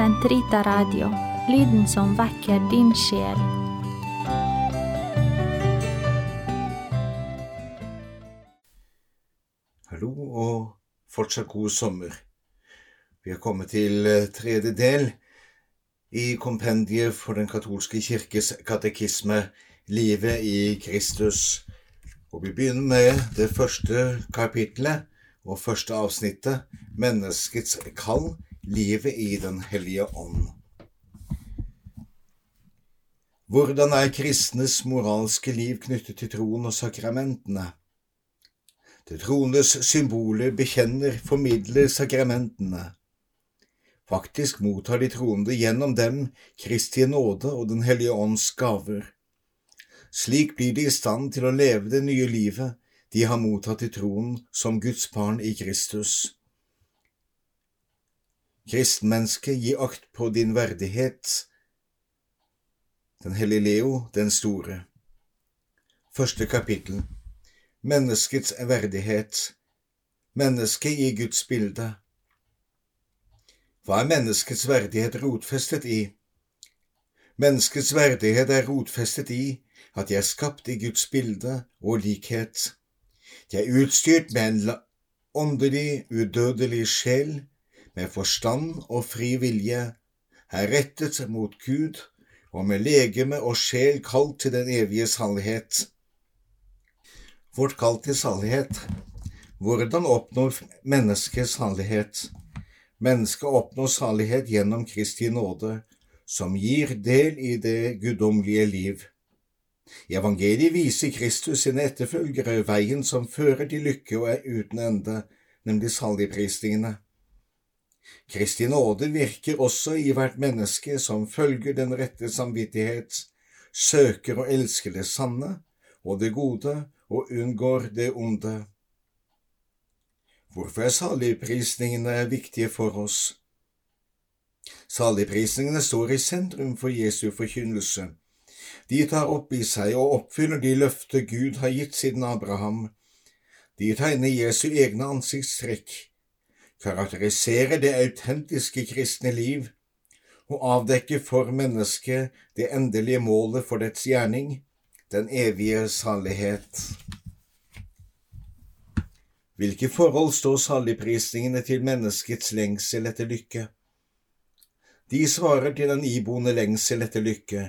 Sentrita Radio, lyden som vekker din sjel. Hallo og fortsatt god sommer. Vi har kommet til eh, tredje del i kompendiet for Den katolske kirkes katekisme, Livet i Kristus. Og vi begynner med det første kapitlet og første avsnittet, Menneskets kall, livet i Den hellige ånd. Hvordan er kristnes moralske liv knyttet til troen og sakramentene? Det troendes symboler bekjenner, formidler sakramentene. Faktisk mottar de troende gjennom dem Kristi nåde og Den hellige ånds gaver. Slik blir de i stand til å leve det nye livet de har mottatt i troen som Guds barn i Kristus. Kristenmenneske, gi akt på din verdighet. Den hellige Leo den store. Første kapittel Menneskets verdighet Mennesket i Guds bilde Hva er menneskets verdighet rotfestet i? Menneskets verdighet er rotfestet i at de er skapt i Guds bilde og likhet. De er utstyrt med en åndelig, udødelig sjel, med forstand og fri vilje, er rettet mot Gud og med legeme og sjel kalt til den evige sannhet. Vårt kall til sannhet. Hvordan oppnår mennesket sannhet? Mennesket oppnår salighet gjennom Kristi nåde, som gir del i det guddommelige liv. I evangeliet viser Kristus sine etterfølgere veien som fører til lykke og er uten ende, nemlig saligprisningene. Kristi nåde virker også i hvert menneske som følger den rette samvittighet, søker og elsker det sanne og det gode og unngår det onde. Hvorfor er saligprisningene viktige for oss? Saligprisningene står i sentrum for Jesu forkynnelse. De tar opp i seg og oppfyller de løfter Gud har gitt siden Abraham. De tegner Jesu egne ansiktstrekk, karakteriserer det autentiske kristne liv og avdekker for mennesket det endelige målet for dets gjerning, den evige salighet. Hvilke forhold står saligprisningene til menneskets lengsel etter lykke? De svarer til den iboende lengsel etter lykke,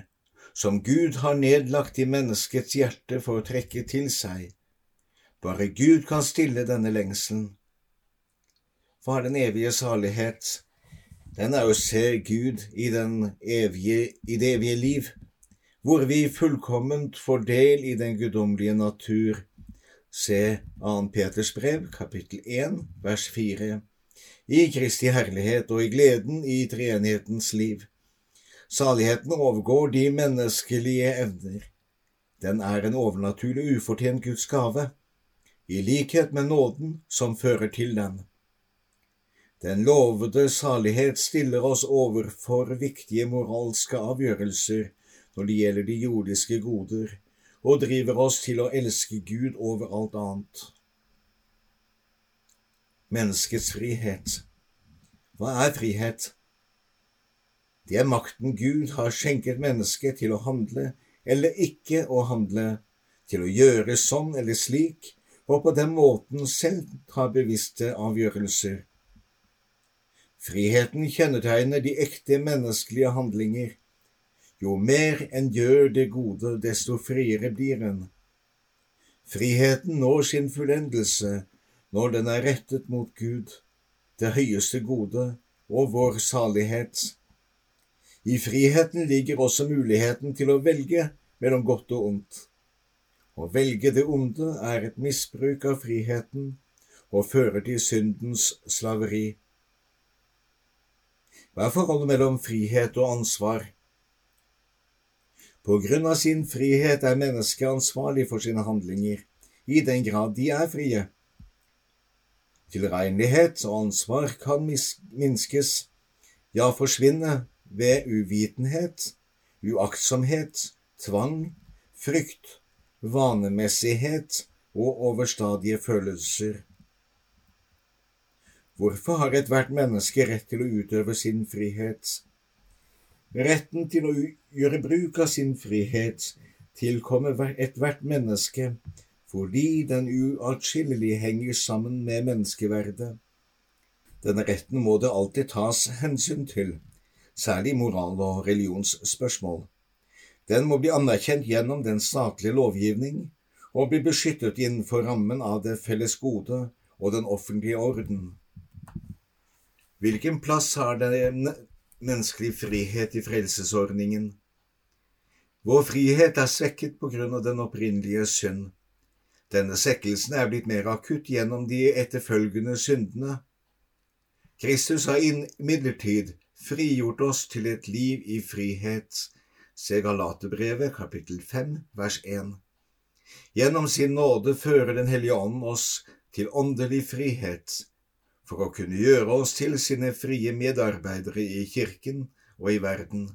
som Gud har nedlagt i menneskets hjerte for å trekke til seg. Bare Gud kan stille denne lengselen. Er den evige salighet? Den er å se Gud i, evige, i det evige liv, hvor vi fullkomment får del i den guddommelige natur. Se 2. Peters brev, kapittel 1, vers 4. I Kristi herlighet og i gleden i treenighetens liv. Saligheten overgår de menneskelige evner. Den er en overnaturlig ufortjent Guds gave, i likhet med nåden som fører til den. Den lovede salighet stiller oss overfor viktige moralske avgjørelser når det gjelder de jordiske goder, og driver oss til å elske Gud over alt annet. Menneskets frihet Hva er frihet? Det er makten Gud har skjenket mennesket til å handle eller ikke å handle, til å gjøre sånn eller slik, og på den måten selv ta bevisste avgjørelser. Friheten kjennetegner de ekte menneskelige handlinger. Jo mer en gjør det gode, desto friere blir en. Friheten når sin fullendelse når den er rettet mot Gud, det høyeste gode og vår salighet. I friheten ligger også muligheten til å velge mellom godt og ondt. Å velge det onde er et misbruk av friheten og fører til syndens slaveri. Hva er forholdet mellom frihet og ansvar? På grunn av sin frihet er mennesket ansvarlig for sine handlinger, i den grad de er frie. Tilregnelighet og ansvar kan minskes, ja forsvinne, ved uvitenhet, uaktsomhet, tvang, frykt, vanemessighet og overstadige følelser. Hvorfor har ethvert menneske rett til å utøve sin frihet? Retten til å gjøre bruk av sin frihet tilkommer ethvert menneske fordi den uatskillelig henger sammen med menneskeverdet. Denne retten må det alltid tas hensyn til, særlig moral- og religionsspørsmål. Den må bli anerkjent gjennom den statlige lovgivning og bli beskyttet innenfor rammen av det felles gode og den offentlige orden. Hvilken plass har den menneskelige frihet i frelsesordningen? Vår frihet er svekket på grunn av den opprinnelige synd. Denne svekkelsen er blitt mer akutt gjennom de etterfølgende syndene. Kristus har imidlertid frigjort oss til et liv i frihet. Se Galaterbrevet kapittel 5 vers 1. Gjennom sin nåde fører Den hellige ånd oss til åndelig frihet for å kunne gjøre oss til sine frie medarbeidere i kirken og i verden.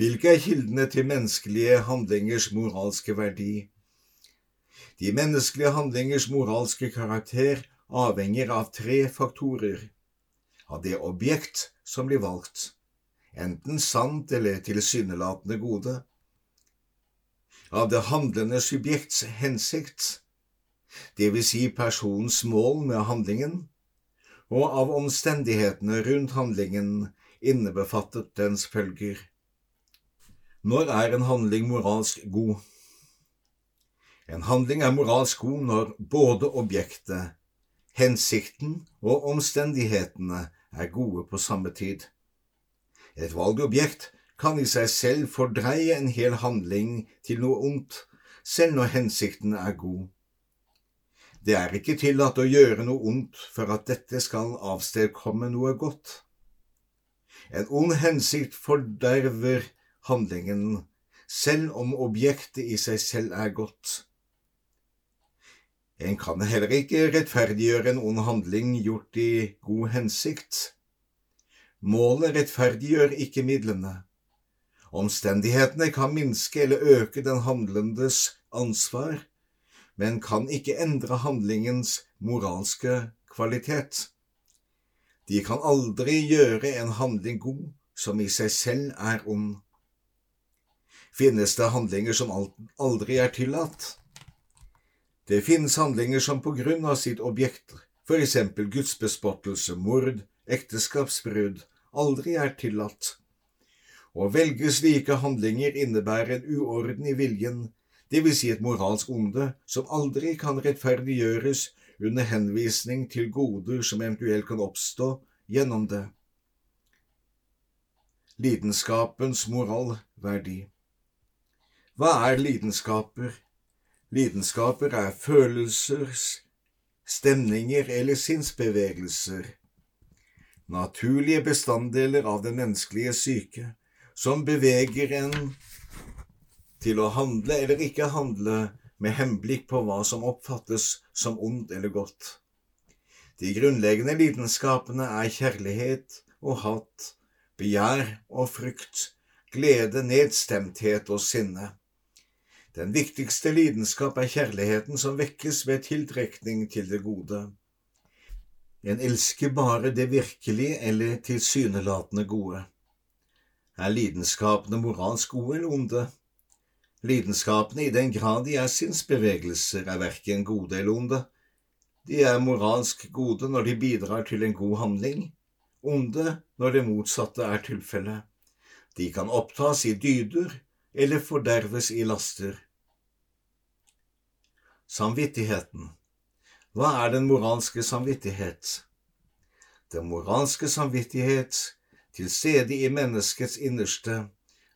Hvilke er kildene til menneskelige handlingers moralske verdi? De menneskelige handlingers moralske karakter avhenger av tre faktorer. Av det objekt som blir valgt, enten sant eller tilsynelatende gode. Av det handlende subjekts hensikt, det vil si personens mål med handlingen, og av omstendighetene rundt handlingen innebefattet dens følger. Når er en handling moralsk god? En handling er moralsk god når både objektet, hensikten og omstendighetene er gode på samme tid. Et valgobjekt kan i seg selv fordreie en hel handling til noe ondt, selv når hensikten er god. Det er ikke tillatt å gjøre noe ondt for at dette skal avstedkomme noe godt. En ond hensikt forderver handlingen, selv om objektet i seg selv er godt. En kan heller ikke rettferdiggjøre en ond handling gjort i god hensikt. Målet rettferdiggjør ikke midlene. Omstendighetene kan minske eller øke den handlendes ansvar, men kan ikke endre handlingens moralske kvalitet. De kan aldri gjøre en handling god som i seg selv er ond. Finnes det handlinger som aldri er tillatt? Det finnes handlinger som på grunn av sitt objekt, for eksempel gudsbespottelse, mord, ekteskapsbrudd, aldri er tillatt. Å velge slike handlinger innebærer en uorden i viljen det vil si et moralsk onde som aldri kan rettferdiggjøres under henvisning til goder som eventuelt kan oppstå gjennom det. Lidenskapens moralverdi Hva er lidenskaper? Lidenskaper er følelser, stemninger eller sinnsbevegelser, naturlige bestanddeler av den menneskelige syke, som beveger en til å handle eller ikke handle med henblikk på hva som oppfattes som ondt eller godt. De grunnleggende lidenskapene er kjærlighet og hat, begjær og frykt, glede, nedstemthet og sinne. Den viktigste lidenskap er kjærligheten som vekkes ved tiltrekning til det gode. En elsker bare det virkelige eller tilsynelatende gode. Er lidenskapene moralsk gode eller onde? Lidenskapene, i den grad de er sinnsbevegelser, er verken gode eller onde. De er moralsk gode når de bidrar til en god handling, onde når det motsatte er tilfellet. De kan opptas i dyder eller forderves i laster. Samvittigheten Hva er den moralske samvittighet? Den moralske samvittighet, til stede i menneskets innerste,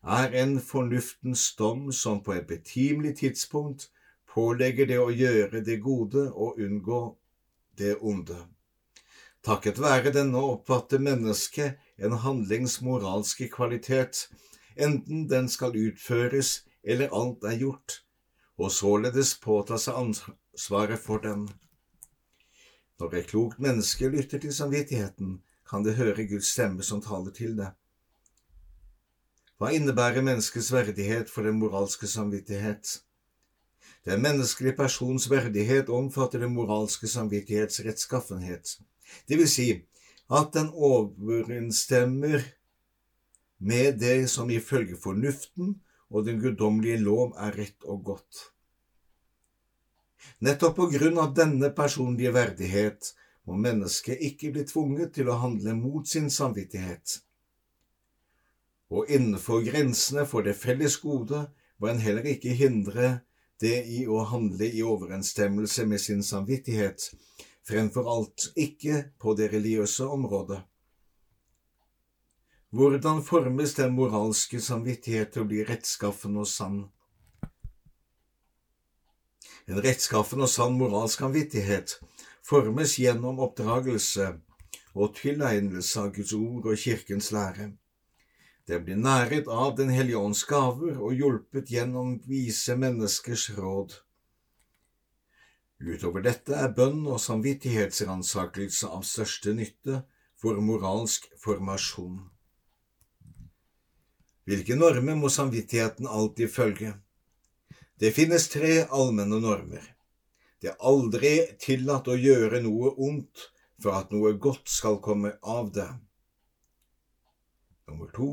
er en fornuftens dom som på et betimelig tidspunkt pålegger det å gjøre det gode og unngå det onde. Takket være denne oppfatter mennesket en handlings moralske kvalitet, enten den skal utføres eller alt er gjort, og således påta seg ansvaret for den. Når et klokt menneske lytter til samvittigheten, kan det høre Guds stemme som taler til det. Hva innebærer menneskets verdighet for den moralske samvittighet? Den menneskelige persons verdighet omfatter den moralske samvittighets rettskaffenhet, det vil si at den overensstemmer med det som ifølge fornuften og den guddommelige lov er rett og godt. Nettopp på grunn av denne personlige verdighet må mennesket ikke bli tvunget til å handle mot sin samvittighet. Og innenfor grensene for det felles gode må en heller ikke hindre det i å handle i overensstemmelse med sin samvittighet, fremfor alt ikke på det religiøse området. Hvordan formes den moralske samvittighet til å bli rettskaffen og sann? En rettskaffen og sann moralsk samvittighet formes gjennom oppdragelse og tilegnelse av Guds ord og Kirkens lære. Den blir næret av Den hellige ånds gaver og hjulpet gjennom vise menneskers råd. Utover dette er bønn og samvittighetsransakelse av største nytte for moralsk formasjon. Hvilke normer må samvittigheten alltid følge? Det finnes tre allmenne normer. Det er aldri tillatt å gjøre noe ondt for at noe godt skal komme av det. Nummer to,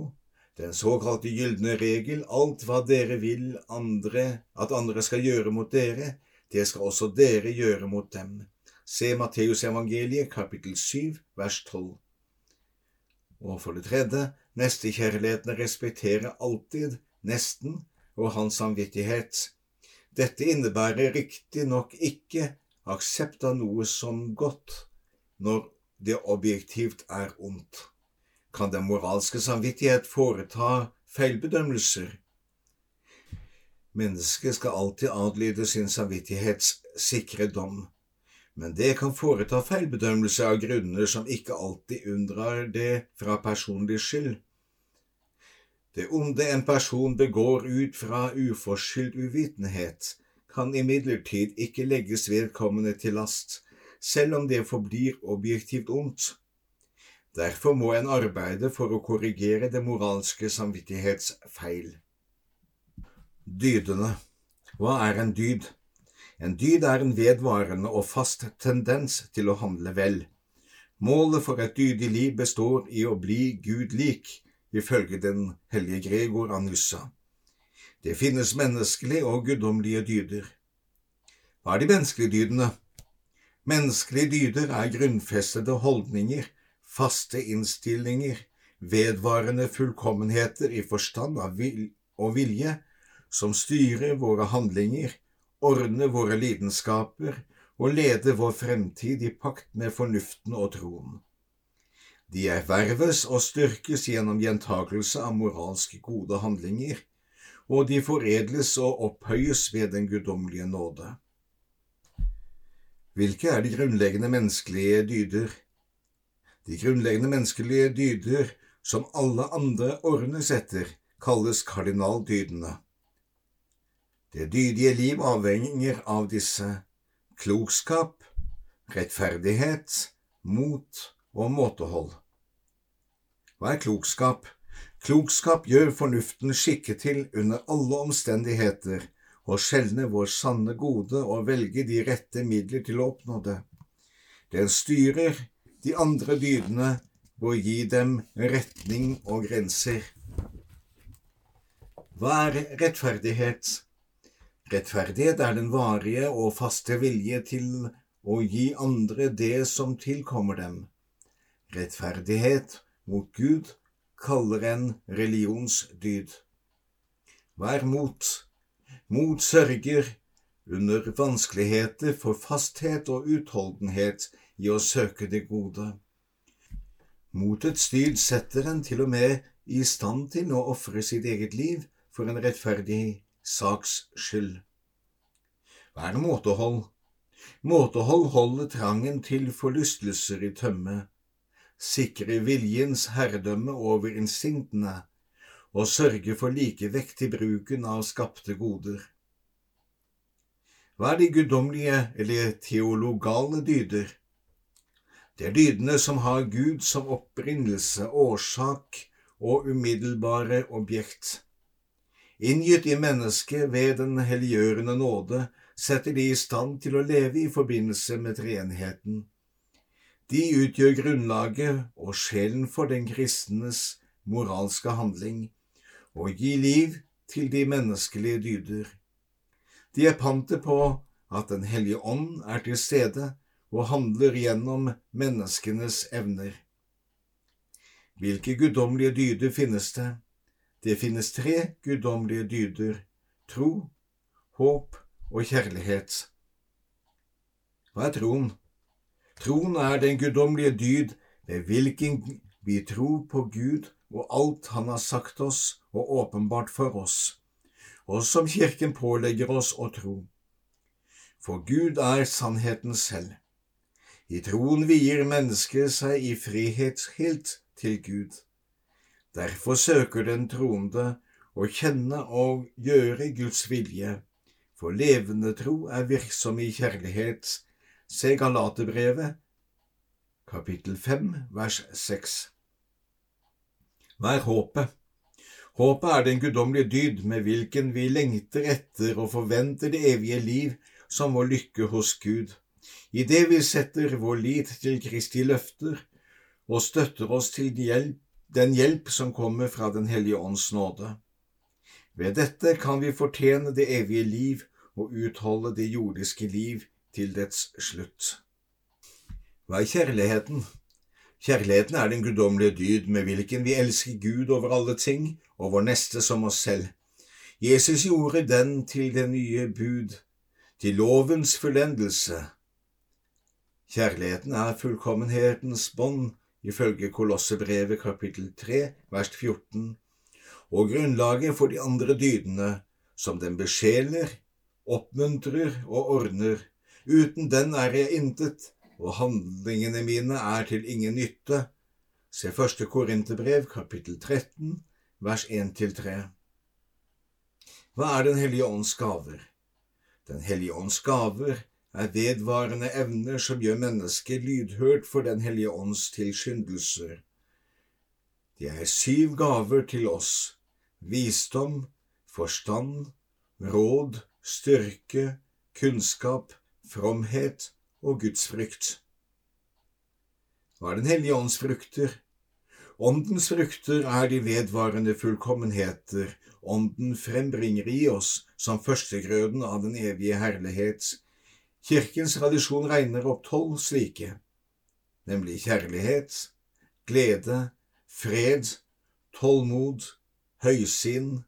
den såkalte gylne regel, alt hva dere vil andre, at andre skal gjøre mot dere, det skal også dere gjøre mot dem. Se Matteusevangeliet kapittel 7 vers 12. Og for det tredje, nestekjærligheten respekterer alltid nesten og hans samvittighet. Dette innebærer riktignok ikke aksept av noe som godt når det objektivt er ondt. Kan den moralske samvittighet foreta feilbedømmelser? Mennesket skal alltid adlyde sin samvittighets sikre dom, men det kan foreta feilbedømmelser av grunner som ikke alltid unndrar det fra personlig skyld. Det onde en person begår ut fra uforskyldt uvitenhet, kan imidlertid ikke legges vedkommende til last, selv om det forblir objektivt ondt. Derfor må en arbeide for å korrigere det moralske samvittighetsfeil. Dydene Hva er en dyd? En dyd er en vedvarende og fast tendens til å handle vel. Målet for et dydig liv består i å bli Gud lik, ifølge den hellige Gregor av Nyssa. Det finnes menneskelige og guddommelige dyder. Hva er de menneskelige dydene? Menneskelige dyder er grunnfestede holdninger, faste innstillinger, vedvarende fullkommenheter i forstand og vilje, som styrer våre handlinger, ordner våre lidenskaper og leder vår fremtid i pakt med fornuften og troen. De erverves og styrkes gjennom gjentakelse av moralsk gode handlinger, og de foredles og opphøyes ved den guddommelige nåde. Hvilke er de grunnleggende menneskelige dyder? De grunnleggende menneskelige dyder, som alle andre ordnes etter, kalles kardinaldydene. Det dydige liv avhenger av disse klokskap, rettferdighet, mot og måtehold. Hva er klokskap? Klokskap gjør fornuften skikket til under alle omstendigheter å skjelne vår sanne gode og velge de rette midler til å oppnå det. Den styrer de andre dydene og gi dem retning og grenser. Hva er rettferdighet? Rettferdighet er den varige og faste vilje til å gi andre det som tilkommer dem. Rettferdighet mot Gud kaller en religionsdyd. Vær mot. Mot sørger under vanskeligheter for fasthet og utholdenhet i å søke det gode. Motets dyd setter en til og med i stand til å ofre sitt eget liv for en rettferdig saks skyld. Hva er måtehold? Måtehold holder trangen til forlystelser i tømme sikrer viljens herredømme over instinktene og sørger for likevekt i bruken av skapte goder. Hva er de guddommelige eller teologale dyder? Det er dydene som har Gud som opprinnelse, årsak og umiddelbare objekt. inngitt i mennesket ved den helliggjørende nåde, setter de i stand til å leve i forbindelse med treenheten. De utgjør grunnlaget og sjelen for den kristnes moralske handling, og gir liv til de menneskelige dyder. De er pantet på at Den hellige ånd er til stede og handler gjennom menneskenes evner. Hvilke guddommelige dyder finnes det? Det finnes tre guddommelige dyder – tro, håp og kjærlighet. Hva er troen? Troen er den guddommelige dyd ved hvilken vi tror på Gud og alt Han har sagt oss og åpenbart for oss, og som Kirken pålegger oss å tro. For Gud er sannheten selv. I troen vier mennesket seg i frihetshilt til Gud. Derfor søker den troende å kjenne og gjøre Guds vilje, for levende tro er virksom i kjærlighet. Se Galaterbrevet, kapittel 5, vers 6. Hva er håpet? Håpet er den guddommelige dyd med hvilken vi lengter etter og forventer det evige liv som vår lykke hos Gud. Idet vi setter vår lit til Kristi løfter, og støtter oss til den hjelp som kommer fra Den hellige ånds nåde. Ved dette kan vi fortjene det evige liv og utholde det jordiske liv til dets slutt. Hva er kjærligheten? Kjærligheten er den guddommelige dyd med hvilken vi elsker Gud over alle ting og vår neste som oss selv. Jesus gjorde den til det nye bud, til lovens fullendelse. Kjærligheten er fullkommenhetens bånd ifølge Kolossebrevet kapittel 3 vers 14, og grunnlaget for de andre dydene, som den besjeler, oppmuntrer og ordner. Uten den er jeg intet, og handlingene mine er til ingen nytte. Se første Korinterbrev kapittel 13 vers 1–3. Hva er Den hellige ånds gaver? Den hellige ånds gaver er vedvarende evner som gjør mennesket lydhørt for Den hellige ånds tilskyndelser. Det er syv gaver til oss – visdom, forstand, råd, styrke, kunnskap, fromhet og gudsfrykt. Hva er Den hellige ånds frukter? Åndens frukter er de vedvarende fullkommenheter Ånden frembringer i oss som førstegrøden av den evige herlighet Kirkens tradisjon regner opp tolv slike, nemlig kjærlighet, glede, fred, tålmod, høysinn,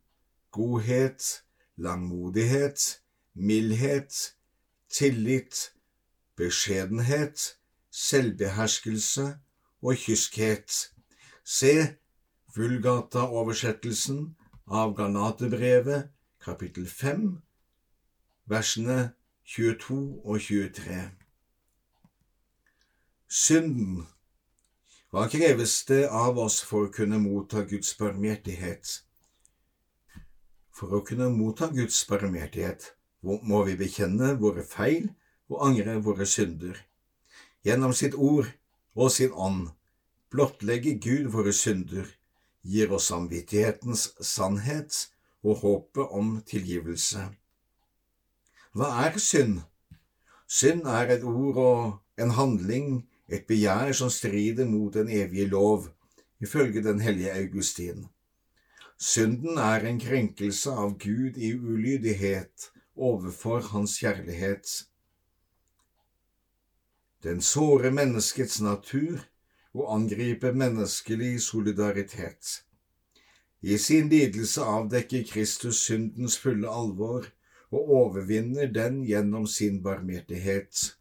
godhet, langmodighet, mildhet, tillit, beskjedenhet, selvbeherskelse og kyskhet. Se Vulgata-oversettelsen av Granatebrevet, kapittel 5, versene 22 og 23. Synden. Hva kreves det av oss for å kunne motta Guds barmhjertighet? For å kunne motta Guds barmhjertighet må vi bekjenne våre feil og angre våre synder. Gjennom sitt ord og sin ånd blottlegger Gud våre synder, gir oss samvittighetens sannhet og håpet om tilgivelse. Hva er synd? Synd er et ord og en handling, et begjær som strider mot den evige lov, ifølge den hellige Augustin. Synden er en krenkelse av Gud i ulydighet overfor Hans kjærlighet. Den sårer menneskets natur og angriper menneskelig solidaritet. I sin lidelse avdekker Kristus syndens fulle alvor og overvinner den gjennom sin barmhjertighet.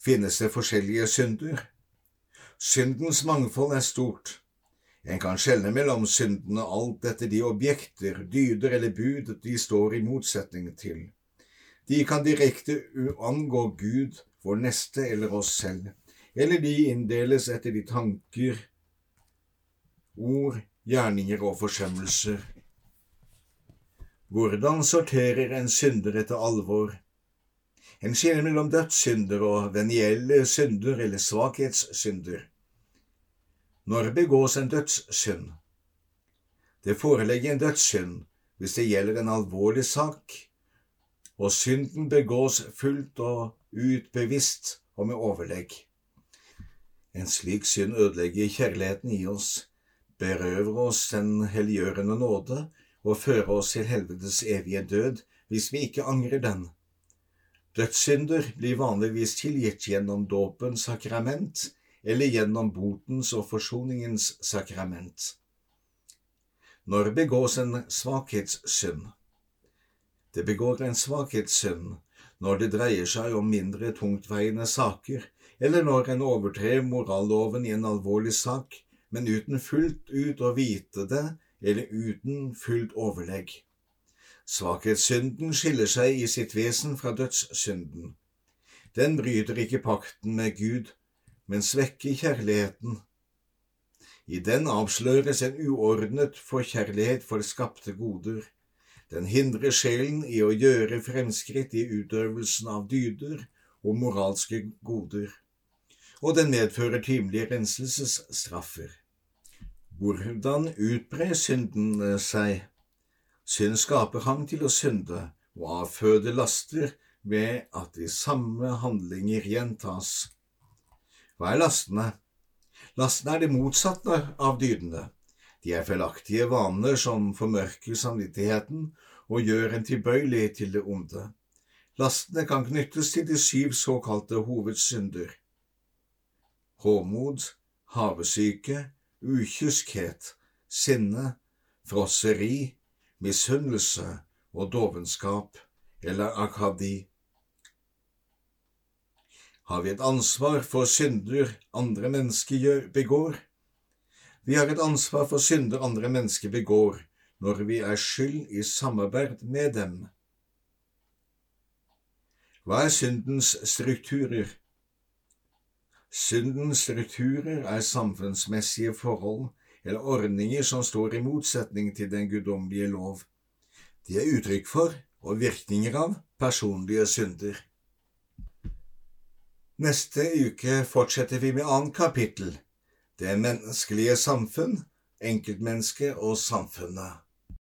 Finnes det forskjellige synder? Syndens mangfold er stort. En kan skjelne mellom syndene alt etter de objekter, dyder eller bud de står i motsetning til. De kan direkte angå Gud, vår neste eller oss selv, eller de inndeles etter de tanker, ord, gjerninger og forsømmelser hvordan sorterer en synder etter alvor? En skiller mellom dødssynder og venielle synder eller svakhetssynder. Når begås en dødssynd? Det foreligger en dødssynd hvis det gjelder en alvorlig sak, og synden begås fullt og ut bevisst og med overlegg. En slik synd ødelegger kjærligheten i oss, berøver oss den helliggjørende nåde og føre oss til helvetes evige død hvis vi ikke angrer den. Dødssynder blir vanligvis tilgitt gjennom dåpens sakrament eller gjennom botens og forsoningens sakrament. Når begås en svakhetssynd? Det begår en svakhetssynd når det dreier seg om mindre tungtveiende saker, eller når en overtrer moralloven i en alvorlig sak, men uten fullt ut å vite det eller uten fullt overlegg. Svakhetssynden skiller seg i sitt vesen fra dødssynden. Den bryter ikke pakten med Gud, men svekker kjærligheten. I den avsløres en uordnet forkjærlighet for skapte goder. Den hindrer sjelen i å gjøre fremskritt i utøvelsen av dyder og moralske goder, og den medfører timelige renselsesstraffer. Hvordan utbrer synden seg? Synd skaper hang til å synde og avføde laster ved at de samme handlinger gjentas. Hva er lastene? Lastene er det motsatte av dydene. De er feilaktige vaner som formørker samvittigheten og gjør en tilbøyelig til det onde. Lastene kan knyttes til de syv såkalte hovedsynder. Håmod, havesyke, ukyskhet, sinne, frosseri, misunnelse og dovenskap eller akadi. Har vi et ansvar for synder andre mennesker begår? Vi har et ansvar for synder andre mennesker begår, når vi er skyld i samarbeid med dem. Hva er syndens strukturer? Syndens strukturer er samfunnsmessige forhold eller ordninger som står i motsetning til den guddommelige lov. De er uttrykk for og virkninger av personlige synder. Neste uke fortsetter vi med annet kapittel det menneskelige samfunn, enkeltmennesket og samfunnet.